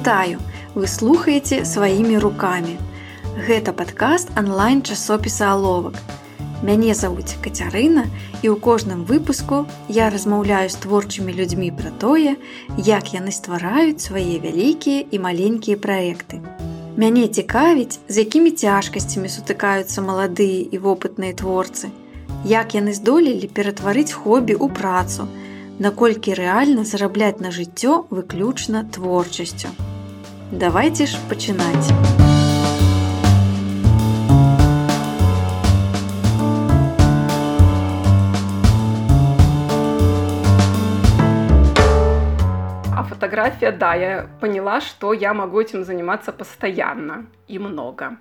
Вітаю, вы слухаеце сваімі рукамі. Гэта падкаст онлайн часопіса аловак. Мяне завуць Кацярына і ў кожным выпуску я размаўляю з творчымі людзьмі пра тое, як яны ствараюць свае вялікія і маленькія праекты. Мяне цікавіць, з якімі цяжкасцямі сутыкаюцца маладыя і вопытныя творцы, як яны здолелі ператварыць хобі ў працу, наколькі рэальна зарабляць на жыццё выключна творчасцю. Давайте ж пачынаць. А фотография, да, я поняла, что я могу этим заниматься постоянно и много.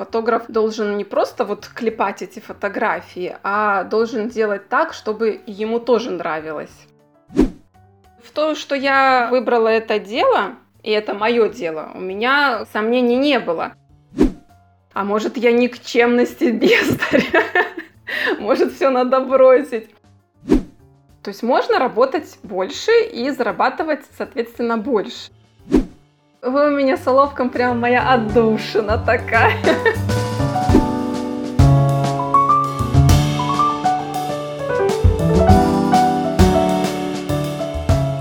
Фотограф должен не просто вот клепать эти фотографии, а должен делать так, чтобы ему тоже нравилось. В то, что я выбрала это дело, и это мое дело, у меня сомнений не было. А может, я никчемности бездарь? Может, все надо бросить? То есть можно работать больше и зарабатывать, соответственно, больше. Вы у меня с уловком прям моя отдушина такая.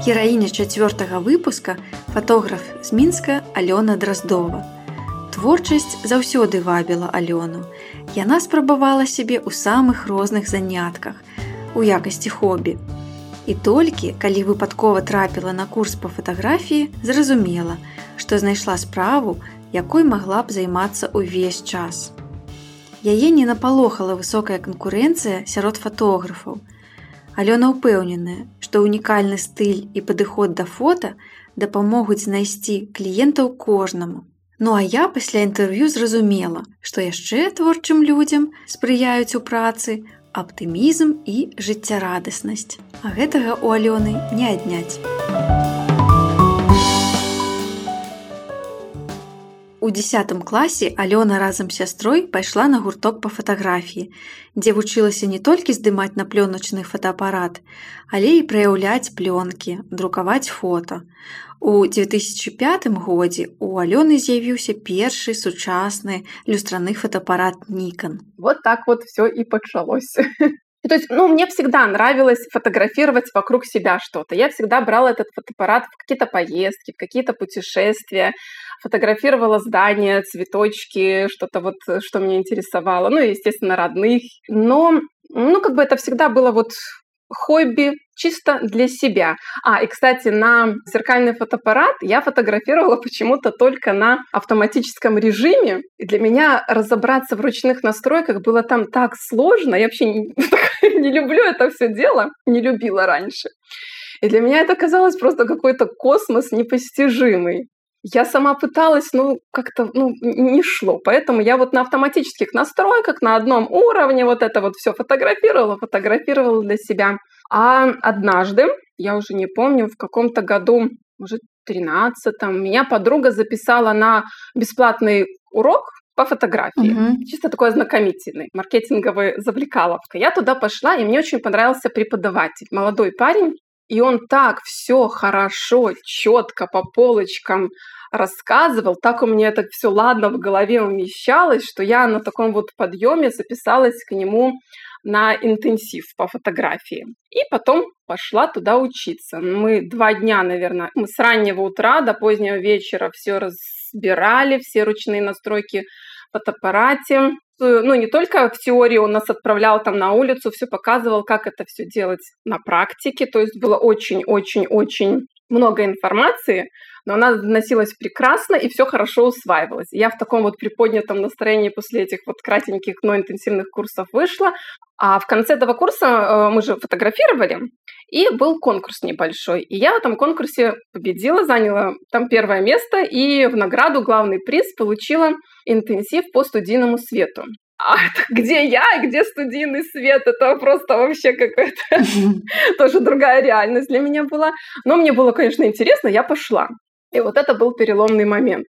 Гераіня чацвёртага выпуска фатограф з мінска Алёна Драздова. Творчасць заўсёды вабіла Алёну. Яна спрабавала сябе ў самых розных занятках у якасці хобі. І толькі, калі выпадкова трапіла на курс па фатаграфіі, зразумела, што знайшла справу, якой магла б займацца ўвесь час. Яе не напалохала высокая канкурэнцыя сярод фатографаў. Алёна ўпэўненая, што ўнікальны стыль і падыход да фота дапамогуць знайсці кліентаў кожнаму. Ну а я пасля інтэрв'ю зразумела, што яшчэ творчым людзям спрыяюць у працы, аптымізм і жыццярадаснасць. А гэтага ў Алёны не адняць. У десятым класе Алёна разам з сястрой пайшла на гурток па фатаграфіі, дзе вучылася не толькі здымаць на плёначны фотоапарат, але і праяўляць плёнкі, друкаваць фото. У 2005 годзе у Алёны з'явіўся першы сучасны люстраны фотоапарат Nikon. Вот так вот все и почалось. То есть, ну, мне всегда нравилось фотографировать вокруг себя что-то. Я всегда брала этот фотоаппарат в какие-то поездки, в какие-то путешествия, фотографировала здания, цветочки, что-то вот, что меня интересовало, ну, и, естественно, родных. Но, ну, как бы это всегда было вот хобби чисто для себя. А, и, кстати, на зеркальный фотоаппарат я фотографировала почему-то только на автоматическом режиме. И для меня разобраться в ручных настройках было там так сложно. Я вообще не, люблю это все дело, не любила раньше. И для меня это казалось просто какой-то космос непостижимый. Я сама пыталась, ну, как-то ну, не шло. Поэтому я вот на автоматических настройках, на одном уровне вот это вот все фотографировала, фотографировала для себя. А однажды, я уже не помню, в каком-то году, может, 13-м, меня подруга записала на бесплатный урок по фотографии. Угу. Чисто такой ознакомительный, маркетинговый завлекаловка. Я туда пошла, и мне очень понравился преподаватель. Молодой парень, и он так все хорошо, четко по полочкам рассказывал, так у меня это все ладно в голове умещалось, что я на таком вот подъеме записалась к нему на интенсив по фотографии. И потом пошла туда учиться. Мы два дня, наверное, мы с раннего утра до позднего вечера все разбирали, все ручные настройки в фотоаппарате. Ну, не только в теории он нас отправлял там на улицу, все показывал, как это все делать на практике. То есть было очень-очень-очень много информации, но она доносилась прекрасно и все хорошо усваивалось. Я в таком вот приподнятом настроении после этих вот кратеньких, но интенсивных курсов вышла. А в конце этого курса э, мы же фотографировали, и был конкурс небольшой. И я в этом конкурсе победила, заняла там первое место, и в награду главный приз получила интенсив по студийному свету. А где я и где студийный свет? Это просто вообще какая-то тоже другая реальность для меня была. Но мне было, конечно, интересно, я пошла. И вот это был переломный момент.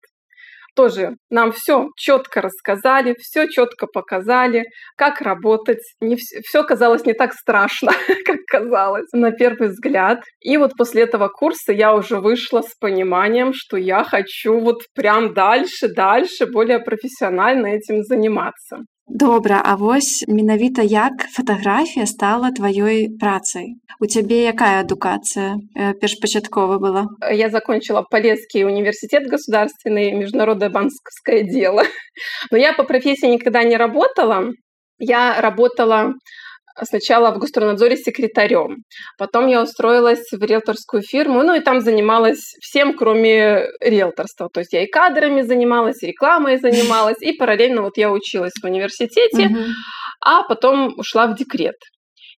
тоже нам все четко рассказали, все четко показали, как работать. Не все, все казалось не так страшно, как казалось на первый взгляд. И вот после этого курса я уже вышла с пониманием, что я хочу вот прям дальше, дальше, более профессионально этим заниматься. Добра, а вось менавіта як фатаграфія стала тваёй працай. У цябе якая адукацыя э, першпачаткова была? Я закончила Полесский университет государственный, международное банковское дело. Но я по профессии никогда не работала. Я работала сначала в Гостроднадзоре секретарем. Потом я устроилась в риэлторскую фирму, ну и там занималась всем, кроме риэлторства. То есть я и кадрами занималась, и рекламой занималась, и параллельно вот я училась в университете, а потом ушла в декрет.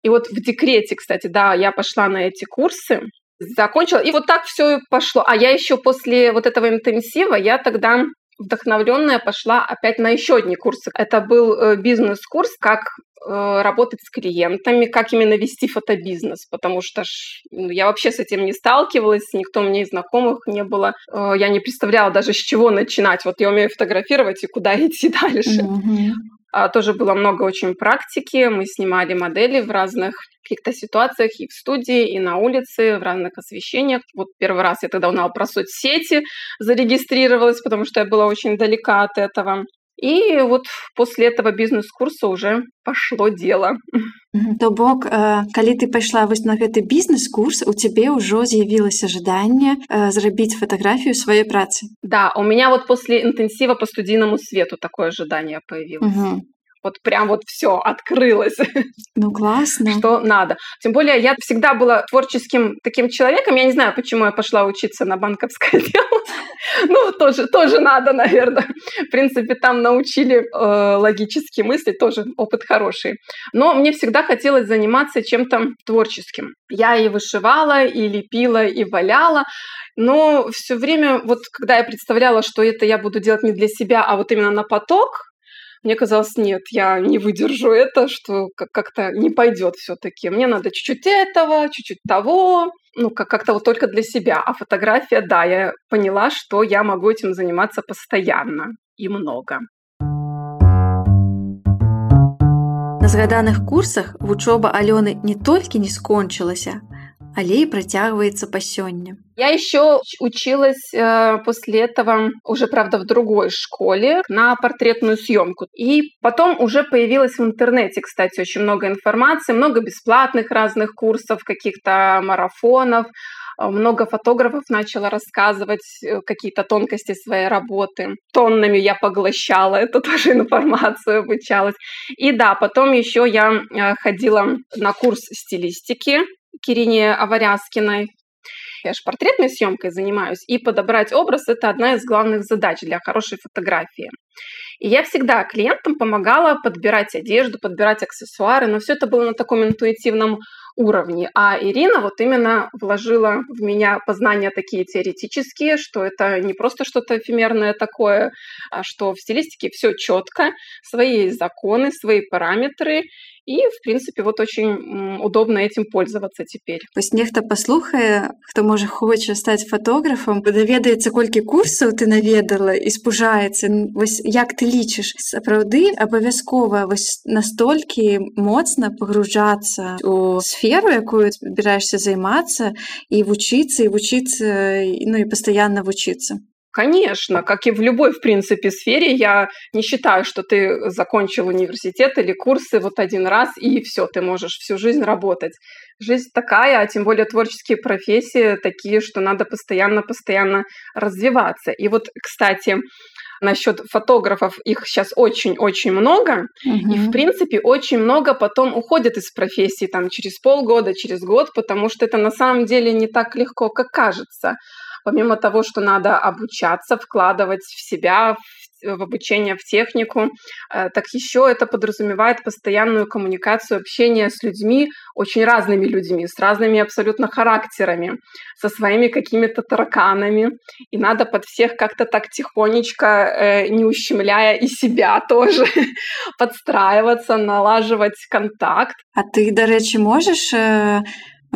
И вот в декрете, кстати, да, я пошла на эти курсы, закончила, и вот так все пошло. А я еще после вот этого интенсива, я тогда вдохновленная пошла опять на еще одни курсы. Это был э, бизнес-курс, как работать с клиентами, как именно вести фотобизнес, потому что ну, я вообще с этим не сталкивалась, никто мне из знакомых не было. Э, я не представляла даже, с чего начинать. Вот я умею фотографировать и куда идти дальше. Mm-hmm. Тоже было много очень практики. Мы снимали модели в разных каких-то ситуациях и в студии, и на улице, в разных освещениях. Вот первый раз я тогда узнала про соцсети, зарегистрировалась, потому что я была очень далека от этого. И вот после этого бизнес-курса уже пошло дело. То бок э, калі ты пайшла вось на гэты бізнес-курс у цябе ўжо з'явілася жаданне э, зрабіць фатаграфію сваёй працы Да у меня вот после интенсива по студийному свету такое ожидание появилось угу вот прям вот все открылось. Ну, классно. Что надо. Тем более я всегда была творческим таким человеком. Я не знаю, почему я пошла учиться на банковское дело. Ну, тоже, тоже надо, наверное. В принципе, там научили э, логически мыслить, тоже опыт хороший. Но мне всегда хотелось заниматься чем-то творческим. Я и вышивала, и лепила, и валяла. Но все время, вот когда я представляла, что это я буду делать не для себя, а вот именно на поток, мне казалось, нет, я не выдержу это, что как-то не пойдет все-таки. Мне надо чуть-чуть этого, чуть-чуть того, ну, как-то вот только для себя. А фотография, да, я поняла, что я могу этим заниматься постоянно и много. На згаданых курсах вучоба Алёны не толькі не скончылася, але і працягваецца па сёння. Я еще училась э, после этого уже, правда, в другой школе на портретную съемку. И потом уже появилось в интернете, кстати, очень много информации, много бесплатных разных курсов, каких-то марафонов. Э, много фотографов начала рассказывать э, какие-то тонкости своей работы. Тоннами я поглощала эту тоже информацию, обучалась. И да, потом еще я э, ходила на курс стилистики Кирине Аваряскиной. Я же портретной съемкой занимаюсь, и подобрать образ – это одна из главных задач для хорошей фотографии. И я всегда клиентам помогала подбирать одежду, подбирать аксессуары, но все это было на таком интуитивном уровне. А Ирина вот именно вложила в меня познания такие теоретические, что это не просто что-то эфемерное такое, а что в стилистике все четко, свои законы, свои параметры, и, в принципе, вот очень удобно этим пользоваться теперь. Вось нехта паслухае, хто можа хоча стаць фотографам, даведаецца колькі курсаў ты наведала і спужаецца вось як ты лічыш сапраўды абавязкова вось настолькі моцна пагружацца у сферу, якую збіраешься займацца і вучыцца і вучыцца ну і пастаянна вучыцца. Конечно, как и в любой, в принципе, сфере, я не считаю, что ты закончил университет или курсы вот один раз, и все, ты можешь всю жизнь работать. Жизнь такая, а тем более творческие профессии такие, что надо постоянно-постоянно развиваться. И вот, кстати, насчет фотографов, их сейчас очень-очень много, угу. и, в принципе, очень много потом уходит из профессии там через полгода, через год, потому что это на самом деле не так легко, как кажется помимо того, что надо обучаться, вкладывать в себя, в обучение, в технику, э, так еще это подразумевает постоянную коммуникацию, общение с людьми, очень разными людьми, с разными абсолютно характерами, со своими какими-то тараканами. И надо под всех как-то так тихонечко, э, не ущемляя и себя тоже, подстраиваться, налаживать контакт. А ты, до речи, можешь э,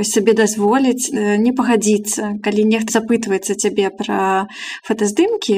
сабе дазволіць э, не пагадзіцца калі нехта запытваецца цябе пра фотаздымкі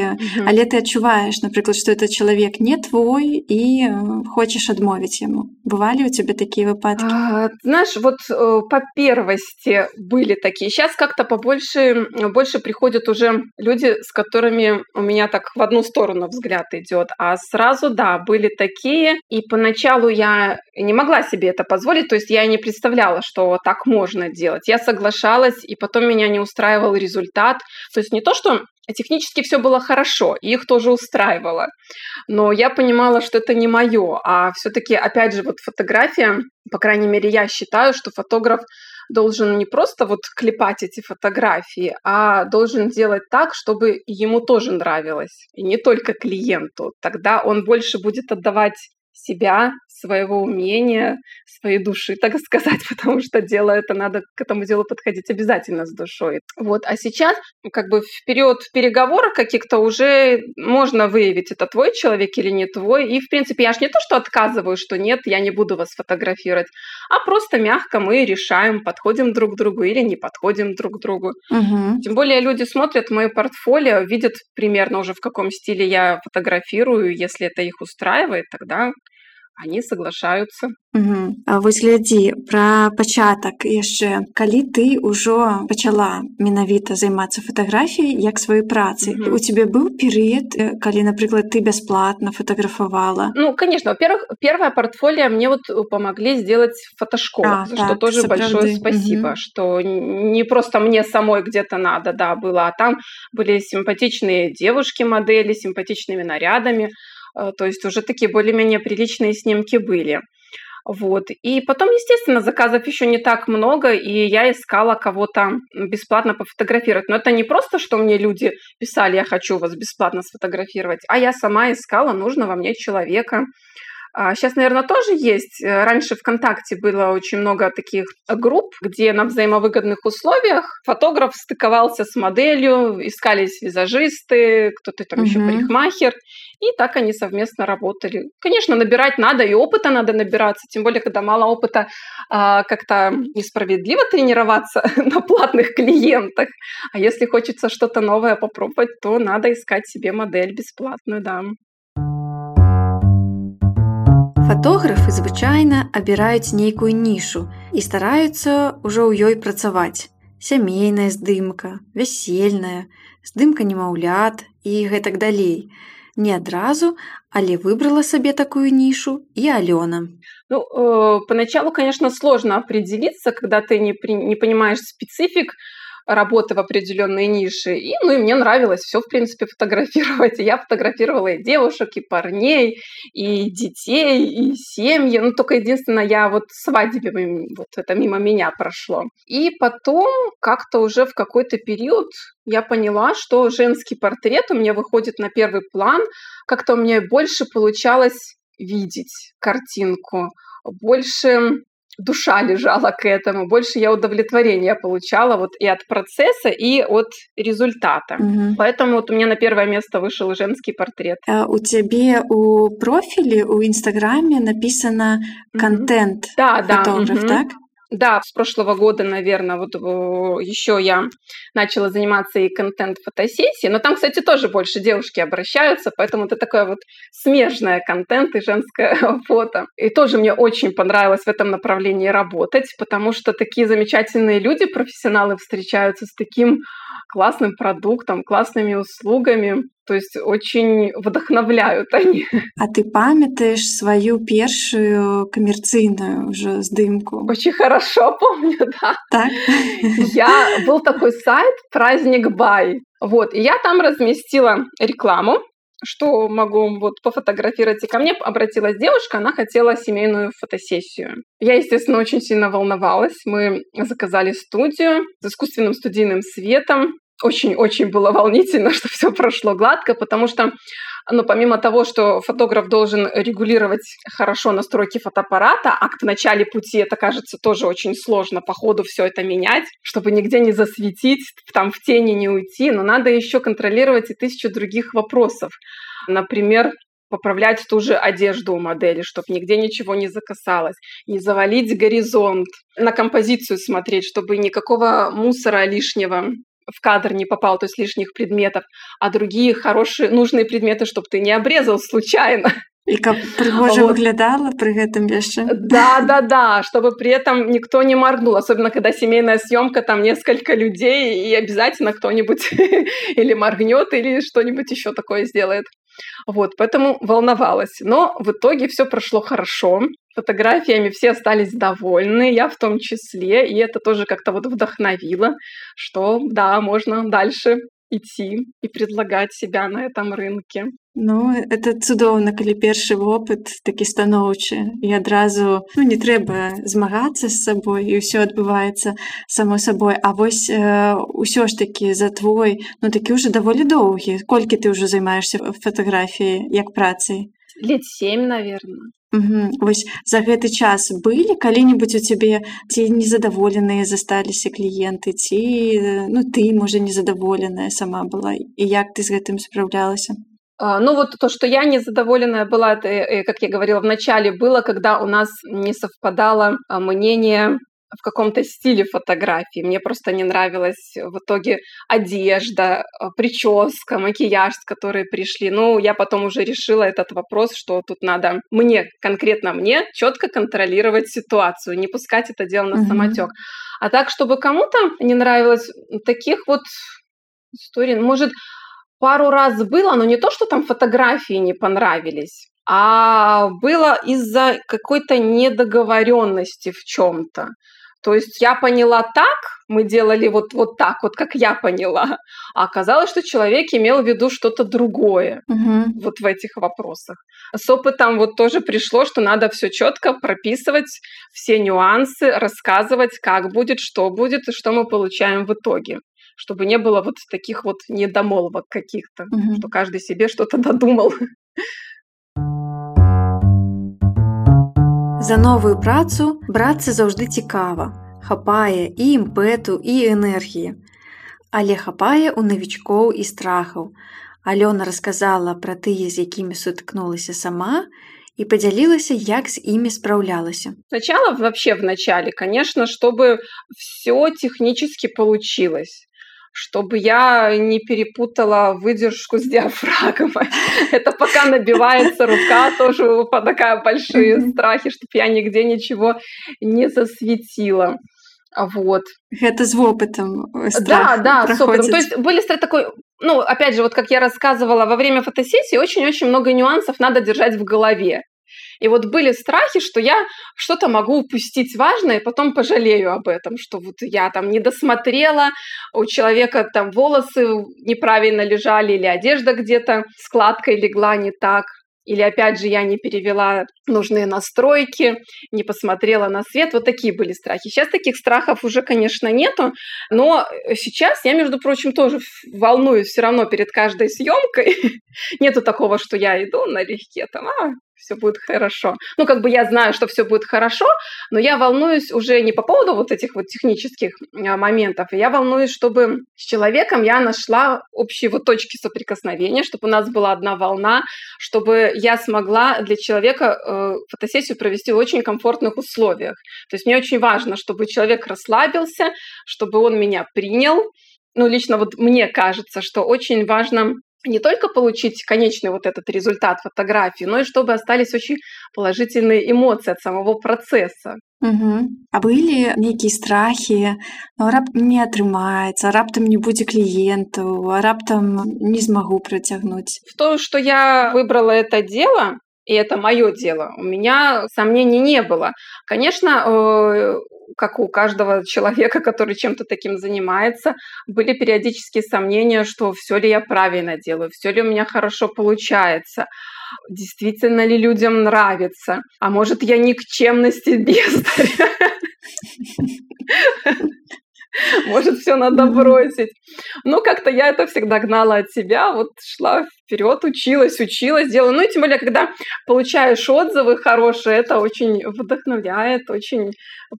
але ты адчуваеш напрыклад што это чалавек не твой і э, хочаш адмовіць яму бывалі у цябе такія выпадкі а, знаешь вот э, по первости были такие сейчас как-то побольше больше приходят уже люди с которыми у меня так в одну сторону взгляд идет а сразу да были такие и поначалу я не могла себе это позволить то есть я не представляла что так можно делать я соглашалась и потом меня не устраивал результат то есть не то что Технически все было хорошо, и их тоже устраивало. Но я понимала, что это не мое. А все-таки, опять же, вот фотография, по крайней мере, я считаю, что фотограф должен не просто вот клепать эти фотографии, а должен делать так, чтобы ему тоже нравилось, и не только клиенту. Тогда он больше будет отдавать себя, своего умения, своей души, так сказать, потому что дело это надо к этому делу подходить обязательно с душой. Вот, а сейчас как бы в период переговоров каких-то уже можно выявить, это твой человек или не твой. И, в принципе, я же не то, что отказываю, что нет, я не буду вас фотографировать, а просто мягко мы решаем, подходим друг к другу или не подходим друг к другу. Угу. Тем более люди смотрят мое портфолио, видят примерно уже в каком стиле я фотографирую, если это их устраивает, тогда они соглашаются. Угу. А вось глядзі пра пачатак яшчэ калі ты ўжо пачала менавіта займацца фатаграфіяй як сваёй працы угу. у тебе быў перыяд калі напрыклад ты бясплатна фотографавала ну конечно во-первых первое портфолио мне вот помогли сделать фотошкола а, за так, что тоже большое спасибо угу. что не просто мне самой где-то надо да было а там были симпатичные девушки модели симпатичными нарядами Э, то есть уже такие более-менее приличные снимки были. Вот. И потом, естественно, заказов еще не так много, и я искала кого-то бесплатно пофотографировать. Но это не просто, что мне люди писали, я хочу вас бесплатно сфотографировать, а я сама искала нужного мне человека. Сейчас, а, наверное, тоже есть. Э, раньше ВКонтакте было очень много таких групп, где на взаимовыгодных условиях фотограф стыковался с моделью, искались визажисты, кто-то там угу. еще парикмахер, и так они совместно работали. Конечно, набирать надо, и опыта надо набираться, тем более, когда мало опыта, а, как-то несправедливо тренироваться на платных клиентах. А если хочется что-то новое попробовать, то надо искать себе модель бесплатную, да. Фатографы звычайна абіраюць нейкую нішу і стараюцца ўжо ў ёй працаваць. Сямейная здымка, вясельная, здымка немаўлят і гэтак далей. Не адразу, але выбрала сабе такую нішу і Алёна. Ну, э, поначалу, конечно, сложно определиться, когда ты не, при, не понимаешь специфик, работы в определенной нише. И, ну, и мне нравилось все, в принципе, фотографировать. Я фотографировала и девушек, и парней, и детей, и семьи. Ну, только единственное, я вот свадьбе, вот это мимо меня прошло. И потом как-то уже в какой-то период я поняла, что женский портрет у меня выходит на первый план. Как-то у меня больше получалось видеть картинку, больше душа лежала к этому, больше я удовлетворения получала вот и от процесса, и от результата. Угу. Поэтому вот у меня на первое место вышел женский портрет. А у тебя у профиле, у Инстаграме написано контент. Угу. Да, да. Фотограф, угу. так? Да, с прошлого года, наверное, вот еще я начала заниматься и контент-фотосессией. Но там, кстати, тоже больше девушки обращаются, поэтому это такое вот смежное контент и женское фото. И тоже мне очень понравилось в этом направлении работать, потому что такие замечательные люди, профессионалы, встречаются с таким классным продуктом, классными услугами. То есть очень вдохновляют они. А ты памятаешь свою первую коммерцийную уже сдымку? Очень хорошо помню, да. Так? Я был такой сайт «Праздник Бай». Вот, и я там разместила рекламу, что могу вот пофотографировать. И ко мне обратилась девушка, она хотела семейную фотосессию. Я, естественно, очень сильно волновалась. Мы заказали студию с искусственным студийным светом очень-очень было волнительно, что все прошло гладко, потому что, ну, помимо того, что фотограф должен регулировать хорошо настройки фотоаппарата, а в начале пути это кажется тоже очень сложно по ходу все это менять, чтобы нигде не засветить, там в тени не уйти, но надо еще контролировать и тысячу других вопросов. Например, поправлять ту же одежду у модели, чтобы нигде ничего не закасалось, не завалить горизонт, на композицию смотреть, чтобы никакого мусора лишнего в кадр не попал, то есть лишних предметов, а другие хорошие, нужные предметы, чтобы ты не обрезал случайно. И как пригожа вот. выглядала при этом яшчэ. Да, да, да, чтобы при этом никто не моргнул, особенно когда семейная съемка, там несколько людей, и обязательно кто-нибудь или моргнет, или что-нибудь еще такое сделает. Вот, поэтому волновалась. Но в итоге все прошло хорошо Фотографиями все остались довольны, я в том числе, и это тоже как-то вот вдохновило, что да, можно дальше идти и предлагать себя на этом рынке. Ну это цудоўна калі першы вопыт такі станоўчы і адразу ну не трэба змагацца з сабой і ўсё адбываецца само сабой А вось э, ўсё ж такі за твой ну такі ўжо даволі доўгі колькі ты ўжо займаешься фатаграфіяй як працай лет 7 наверное Угу. Вось за гэты час былі калі-нибудь у цябе ці незадаволеныя засталіся кліенты ці ну ты можа незадаволеная сама была і як ты з гэтым справлялася а, ну вот то, что я незадоволенная была, это, э, как я говорила в начале, было, когда у нас не совпадало а, мнение в каком-то стиле фотографии. Мне просто не нравилась в итоге одежда, а, прическа, макияж, с которой пришли. Ну, я потом уже решила этот вопрос, что тут надо мне, конкретно мне, четко контролировать ситуацию, не пускать это дело на самотек. А так, чтобы кому-то не нравилось, таких вот историй, может, пару раз было, но не то, что там фотографии не понравились, а было из-за какой-то недоговоренности в чем-то. То есть я поняла так, мы делали вот, вот так, вот как я поняла, а оказалось, что человек имел в виду что-то другое угу. вот в этих вопросах. С опытом вот тоже пришло, что надо все четко прописывать, все нюансы, рассказывать, как будет, что будет и что мы получаем в итоге чтобы не было вот таких вот недомолвок каких-то, угу. что каждый себе что-то додумал. За новую працу брацца заўжды цікава, хапае і імпэту і энергіі. Але хапае ў навічкоў і страхаў. Алёна расказала пра тыя, з якімі сутыкнулася сама и поделилась, як с ими справлялась. Сначала, вообще в начале, конечно, чтобы все технически получилось чтобы я не перепутала выдержку с диафрагмой. Это пока набивается рука, тоже такая большие страхи, чтобы я нигде ничего не засветила. Вот. Это с опытом. Да, да, проходит. с опытом. То есть были такой, ну, опять же, вот как я рассказывала, во время фотосессии очень-очень много нюансов надо держать в голове. И вот были страхи, что я что-то могу упустить важное, и потом пожалею об этом, что вот я там не досмотрела, у человека там волосы неправильно лежали, или одежда где-то складкой легла не так, или опять же я не перевела нужные настройки, не посмотрела на свет. Вот такие были страхи. Сейчас таких страхов уже, конечно, нету, но сейчас я, между прочим, тоже волнуюсь все равно перед каждой съемкой. Нету такого, что я иду налегке, там, а, все будет хорошо. Ну, как бы я знаю, что все будет хорошо, но я волнуюсь уже не по поводу вот этих вот технических а, моментов, я волнуюсь, чтобы с человеком я нашла общие вот точки соприкосновения, чтобы у нас была одна волна, чтобы я смогла для человека э, фотосессию провести в очень комфортных условиях. То есть мне очень важно, чтобы человек расслабился, чтобы он меня принял, ну, лично вот мне кажется, что очень важно не только получить конечный вот этот результат фотографии, но и чтобы остались очень положительные эмоции от самого процесса. Угу. А были некие страхи, но раб не атрымаецца, раптам не будзе кліентаў, а раптам не смогу протягнуть. В то, что я выбрала это дело, и это мое дело, у меня сомнений не было. Конечно, э, как у каждого человека, который чем-то таким занимается, были периодические сомнения, что все ли я правильно делаю, все ли у меня хорошо получается, действительно ли людям нравится, а может я никчемности бездарь. Может, все надо бросить. Но как-то я это всегда гнала от себя, вот шла вперед, училась, училась, делала. Ну и тем более, когда получаешь отзывы хорошие, это очень вдохновляет, очень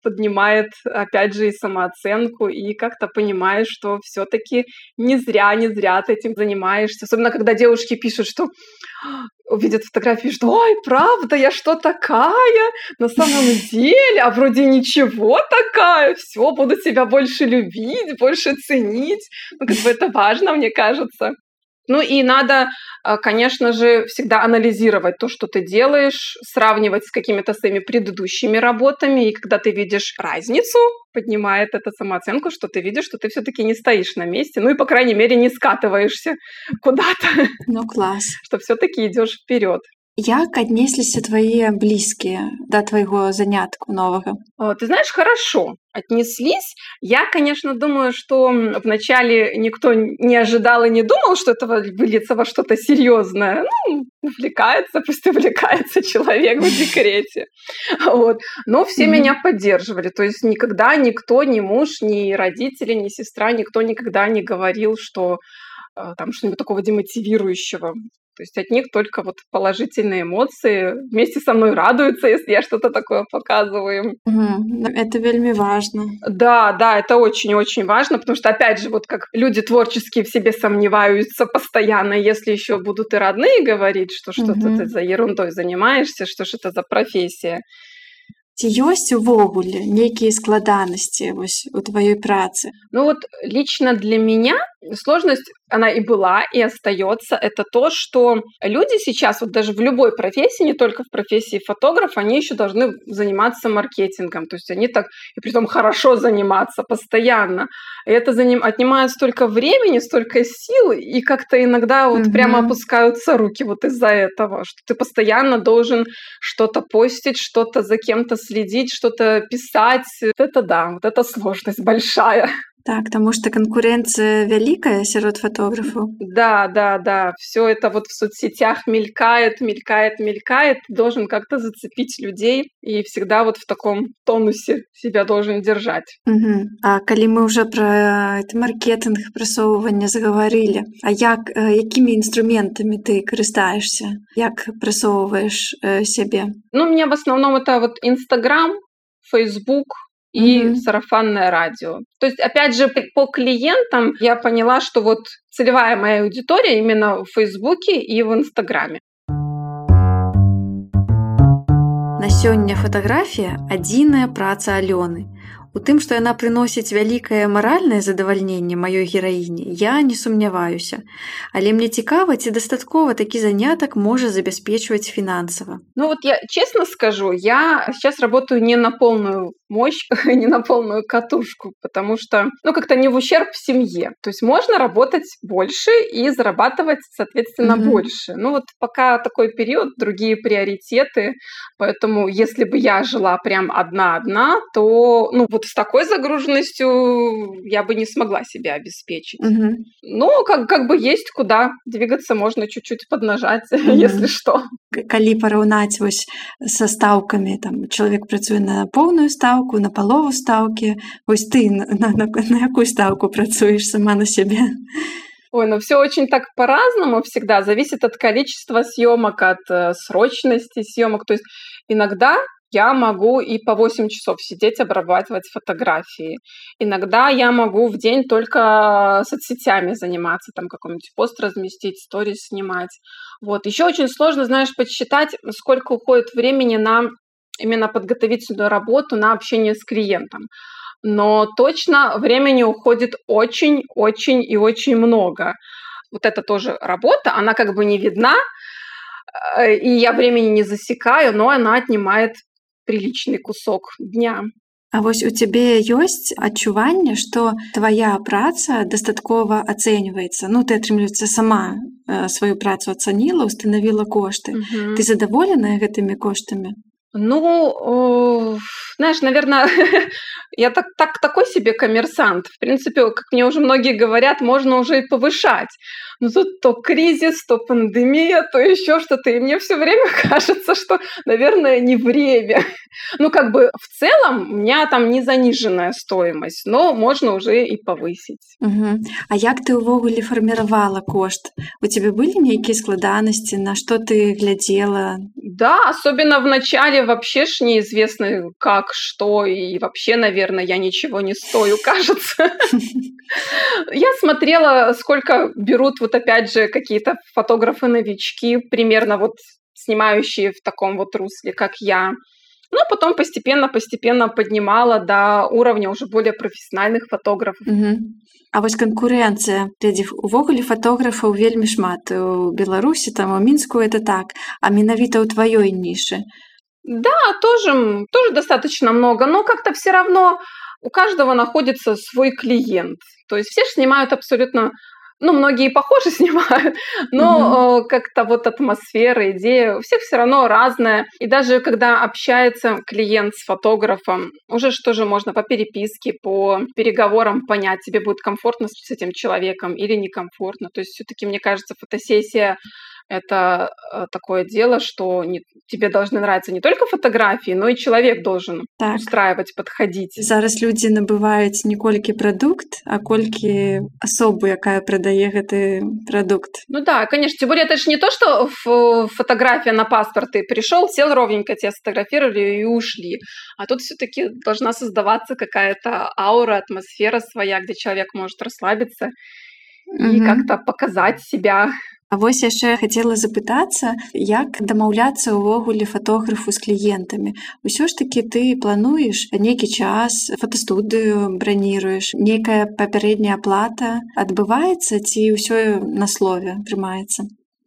поднимает, опять же, и самооценку, и как-то понимаешь, что все-таки не зря, не зря ты этим занимаешься. Особенно, когда девушки пишут, что увидят фотографии, что «Ой, правда, я что такая? На самом деле, а вроде ничего такая, все, буду тебя больше любить, больше ценить». Ну, как бы это важно, мне кажется. Ну и надо, а, конечно же, всегда анализировать то, что ты делаешь, сравнивать с какими-то своими предыдущими работами. И когда ты видишь разницу, поднимает эта самооценку, что ты видишь, что ты все-таки не стоишь на месте, ну и, по крайней мере, не скатываешься куда-то. Ну, класс. Что все-таки идешь вперед. Як аднесліся твои близкие до твоего занятку нового? Ты знаешь, хорошо отнеслись. Я, конечно, думаю, что вначале никто не ожидал и не думал, что это выльется во что-то серьезное. Ну, увлекается, пусть увлекается человек в декрете. Вот. Но все mm-hmm. меня поддерживали. То есть никогда никто, ни муж, ни родители, ни сестра, никто никогда не говорил, что э, там что-нибудь такого демотивирующего. То есть от них только вот положительные эмоции. Вместе со мной радуются, если я что-то такое показываю. Угу. Это вельми важно. Да, да, это очень-очень важно, потому что, опять же, вот как люди творческие в себе сомневаются постоянно, если еще будут и родные говорить, что что-то угу. ты за ерундой занимаешься, что ж это за профессия. Ці ёсць увогуле нейкія складанасці вось у твоей працы? Ну вот лично для меня сложность она и была, и остается, это то, что люди сейчас, вот даже в любой профессии, не только в профессии фотограф, они еще должны заниматься маркетингом. То есть они так, и при том хорошо заниматься постоянно. И это заним, отнимает столько времени, столько сил, и как-то иногда вот mm-hmm. прямо опускаются руки вот из-за этого, что ты постоянно должен что-то постить, что-то за кем-то следить, что-то писать. Это да, вот это сложность большая. Так, тому что конкуренция великая сярод фотографов. Да, да, да. Все это вот в соцсетях мелькает, мелькает, мелькает. Должен как-то зацепить людей и всегда вот в таком тонусе себя должен держать. Угу. А коли мы уже про это маркетинг, просовывание заговорили, а як, якими инструментами ты користаешься? Як просовываешь э, себе? Ну, меня в основном это вот Инстаграм, Фейсбук, и mm-hmm. сарафанное радио. То есть, опять же, по клиентам я поняла, что вот целевая моя аудитория именно в Фейсбуке и в Инстаграме. На сёння фатаграфія адзіная праца Алёны. У тым, што яна прыносіць вялікае маральнае задавальненне маёй гераіні, я не сумняваюся. Але мне цікава, ці дастаткова такі занятак можа забяспечваць фінансава. Ну вот я честно скажу, я сейчас работаю не на полную мощь, не на полную катушку, потому что, ну, как-то не в ущерб семье. То есть можно работать больше и зарабатывать, соответственно, mm-hmm. больше. Ну вот пока такой период, другие приоритеты, поэтому если бы я жила прям одна-одна, то, ну, вот с такой загруженностью я бы не смогла себя обеспечить. Угу. Ну, как, как бы есть куда двигаться, можно чуть-чуть поднажать, угу. если что. Калі параўнаць вось са стаўкамі там чалавек працуе на поўную стаўку на палову стаўкі вось ты на, на, на, на якую стаўку працуеш сама на себе Ой, ну все очень так по-разному всегда, зависит от количества съемок, от э, срочности съемок. То есть иногда я могу и по 8 часов сидеть, обрабатывать фотографии. Иногда я могу в день только соцсетями заниматься, там какой-нибудь пост разместить, сторис снимать. Вот. Еще очень сложно, знаешь, подсчитать, сколько уходит времени на именно подготовительную работу, на общение с клиентом. Но точно времени уходит очень-очень и очень много. Вот это тоже работа, она как бы не видна, э, и я времени не засекаю, но она отнимает приличный кусок дня. А вось у цябе ёсць адчуванне, што твая праца дастаткова ацэньваецца. Ну ты атрымліваецца сама э, сваю працу ацаніла, устанавіла кошты. Угу. Ты задаволеная гэтымі коштамі? Ну, э, знаешь, наверное, я так, так такой себе коммерсант. В принципе, как мне уже многие говорят, можно уже и повышать. Но тут то кризис, то пандемия, то еще что-то. И мне все время кажется, что, наверное, не время. Ну, как бы в целом у меня там не заниженная стоимость, но можно уже и повысить. Угу. А як ты увогуле формировала кошт? У тебя были некие складанности, на что ты глядела? Да, особенно в начале вообще ж неизвестно как, что, и вообще, наверное, я ничего не стою, кажется. Я смотрела, сколько берут вот вот опять же какие-то фотографы-новички, примерно вот снимающие в таком вот русле, как я. Ну, а потом постепенно-постепенно поднимала до уровня уже более профессиональных фотографов. Угу. А вось канкурэнцыя глядзі увогуле фатографаў вельмі шмат у Беларусі там у мінску это так а менавіта ў тваёй нішы Да, тоже, тоже достаточно много, но как-то все равно у каждого находится свой клиент. То есть все же снимают абсолютно ну, многие похоже снимают, но угу. как-то вот атмосфера, идея у всех все равно разная. И даже когда общается клиент с фотографом, уже что же можно по переписке, по переговорам понять, тебе будет комфортно с этим человеком или некомфортно. То есть все-таки, мне кажется, фотосессия это э, такое дело, что не, тебе должны нравиться не только фотографии, но и человек должен так. устраивать, подходить. Зараз люди набываюць не колькі прадукт, а колькі асобу, якая прадае гэты продукт. Ну да, конечно. Тем более это же не то, что фотография на паспорт, ты пришел, сел ровненько, тебя сфотографировали и ушли. А тут все-таки должна создаваться какая-то аура, атмосфера своя, где человек может расслабиться и угу. как-то показать себя А вось яшчэ хацела запытацца, як дамаўляцца ўвогуле фатографу з кліентамі. Усё ж такі ты плануеш нейкі час, фотастудыю браніруеш, нейкая папярэдняя аплата адбываецца ці ўсё на слове прымаецца.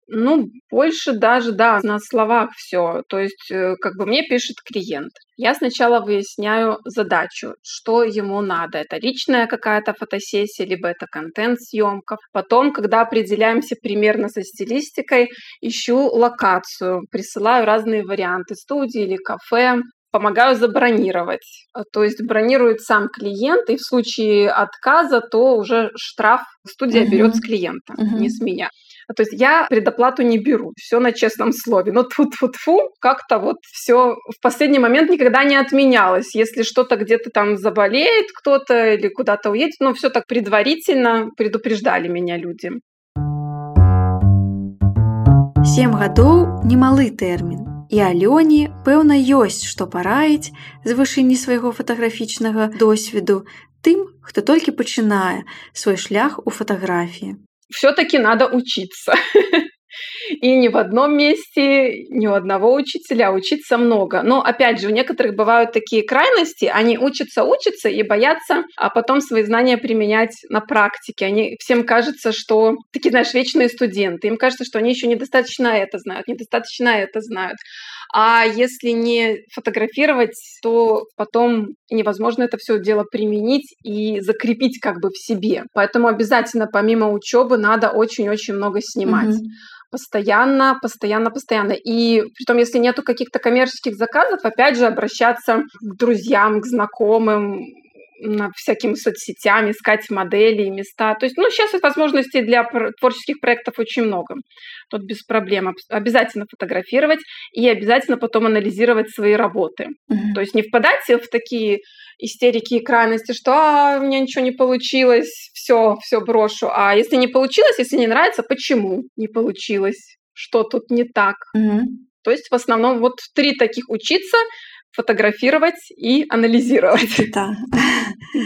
Ну, больше даже, да, на словах все. То есть, э, как бы мне пишет клиент. Я сначала выясняю задачу, что ему надо. Это личная какая-то фотосессия, либо это контент-съемка. Потом, когда определяемся примерно со стилистикой, ищу локацию, присылаю разные варианты студии или кафе, помогаю забронировать. А, то есть бронирует сам клиент, и в случае отказа, то уже штраф студия uh-huh. берет с клиента, uh-huh. не с меня. То есть я предоплату не беру, все на честном слове. Но тут фу фу как-то вот все в последний момент никогда не отменялось. Если что-то где-то там заболеет кто-то или куда-то уедет, но все так предварительно предупреждали меня люди. Семь годов немалы термин. І Алёне, пэўна, ёсць, што параіць з вышыні свайго фатаграфічнага досведу тым, хто толькі пачынае свой шлях у фатаграфіі все-таки надо учиться. И не в одном месте, не у одного учителя, учиться много. Но опять же, у некоторых бывают такие крайности, они учатся, учатся и боятся, а потом свои знания применять на практике. Они всем кажется, что такие, знаешь, вечные студенты. Им кажется, что они еще недостаточно это знают, недостаточно это знают. А если не фотографировать, то потом невозможно это все дело применить и закрепить как бы в себе. Поэтому обязательно помимо учебы надо очень-очень много снимать. Mm-hmm постоянно, постоянно, постоянно. И при том, если нету каких-то коммерческих заказов, опять же, обращаться к друзьям, к знакомым, на всякими соцсетями, искать модели, места. То есть, ну, сейчас возможностей для творческих проектов очень много. Тут без проблем. Обязательно фотографировать и обязательно потом анализировать свои работы. Mm-hmm. То есть не впадать в такие истерики и крайности, что а, у меня ничего не получилось, все, все брошу. А если не получилось, если не нравится, почему не получилось? Что тут не так? Mm-hmm. То есть в основном вот три таких учиться, фотографировать и анализировать. Да.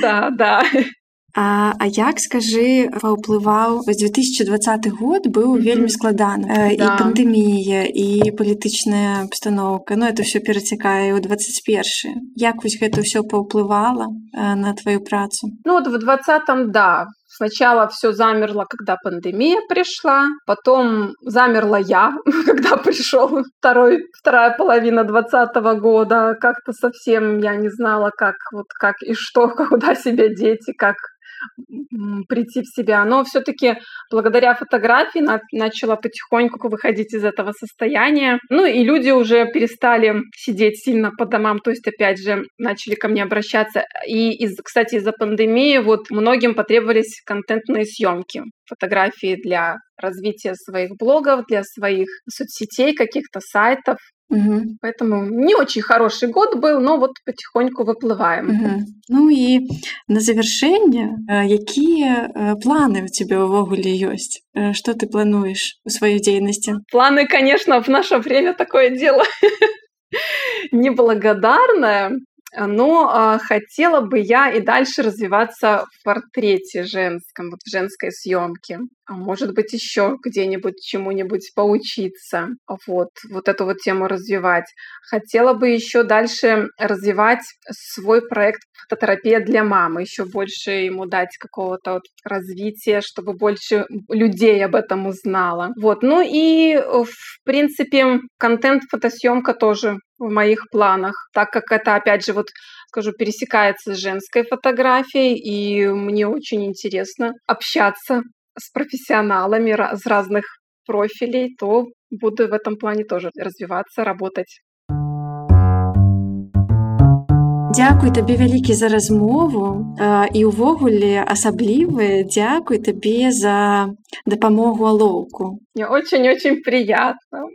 Да, да. А, а як скажы паўплываў 2020 год быў вельмі складаны да. і пандэмія і палітычная абстаноўка Ну это все перацякае ў 21 як вось гэта ўсё паўплывала на твою працу Ну вот в двадцатом да Сначала все замерло, когда пандемия пришла, потом замерла я, когда пришел второй, вторая половина двадцатого года. Как-то совсем я не знала, как, вот, как и что, куда себя деть, и как прийти в себя. Но все-таки благодаря фотографии на, начала потихоньку выходить из этого состояния. Ну и люди уже перестали сидеть сильно по домам, то есть опять же начали ко мне обращаться. И, из, кстати, из-за пандемии вот многим потребовались контентные съемки фотографии для развития своих блогов, для своих соцсетей, каких-то сайтов. Угу. Поэтому не очень хороший год был, но вот потихоньку выплываем. Угу. Ну и на завершение, какие планы у тебя увогуле есть? Что ты плануешь в своей деятельности? Планы, конечно, в наше время такое дело неблагодарное, но а, хотела бы я и дальше развиваться в портрете женском, вот в женской съемке. А может быть еще где-нибудь чему-нибудь поучиться. Вот, вот эту вот тему развивать. Хотела бы еще дальше развивать свой проект фототерапия для мамы, еще больше ему дать какого-то вот развития, чтобы больше людей об этом узнала. Вот, ну и в принципе контент фотосъемка тоже в моих планах, так как это, опять же, вот скажу, пересекается с женской фотографией, и мне очень интересно общаться с профессионалами из разных профилей, то буду в этом плане тоже развиваться, работать. Дзякуй табе вялікі за размову і ўвогуле асаблівы дзякуй табе за дапамогу алоўку. Мне очень-очень приятно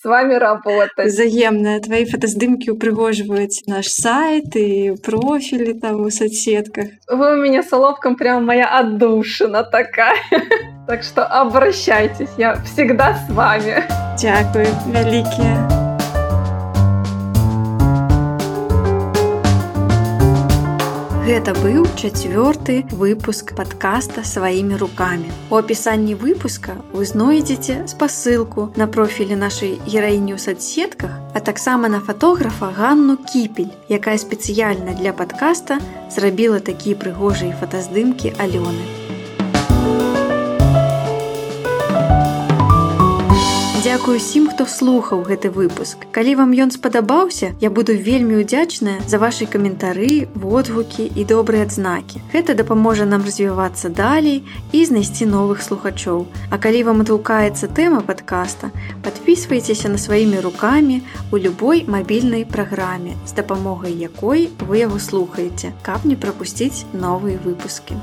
с вами работать. Взаемно. Твои фотоздымки упрыгоживают наш сайт и профили там в соцсетках. Вы у меня с Оловком прям моя отдушина такая. Так что обращайтесь, я всегда с вами. Дякую, великие. Гэта быў чацвёрты выпуск падкаста сваімі рукамі. У апісанні выпуска вы знойдзеце спасылку на профілі нашай гераіні ў садсетках, а таксама на фатографа Ганну кіпель, якая спецыяльна для падкаста зрабіла такія прыгожыя фотаздымкі Алёны. Дзякую усім, хто слухаў гэты выпуск. Калі вам ён спадабаўся, я буду вельмі ўдзячная за вашы каментары, водгукі і добрыя адзнакі. Гэта дапаможа нам развівацца далей і знайсці новых слухачоў. А калі вам адгукаецца тэма падкаста, подписывайтеся на сваімі рукамі у любой мабільнай праграме, з дапамогай якой вы яго слухаеце, каб не прапусціць новыя выпускі.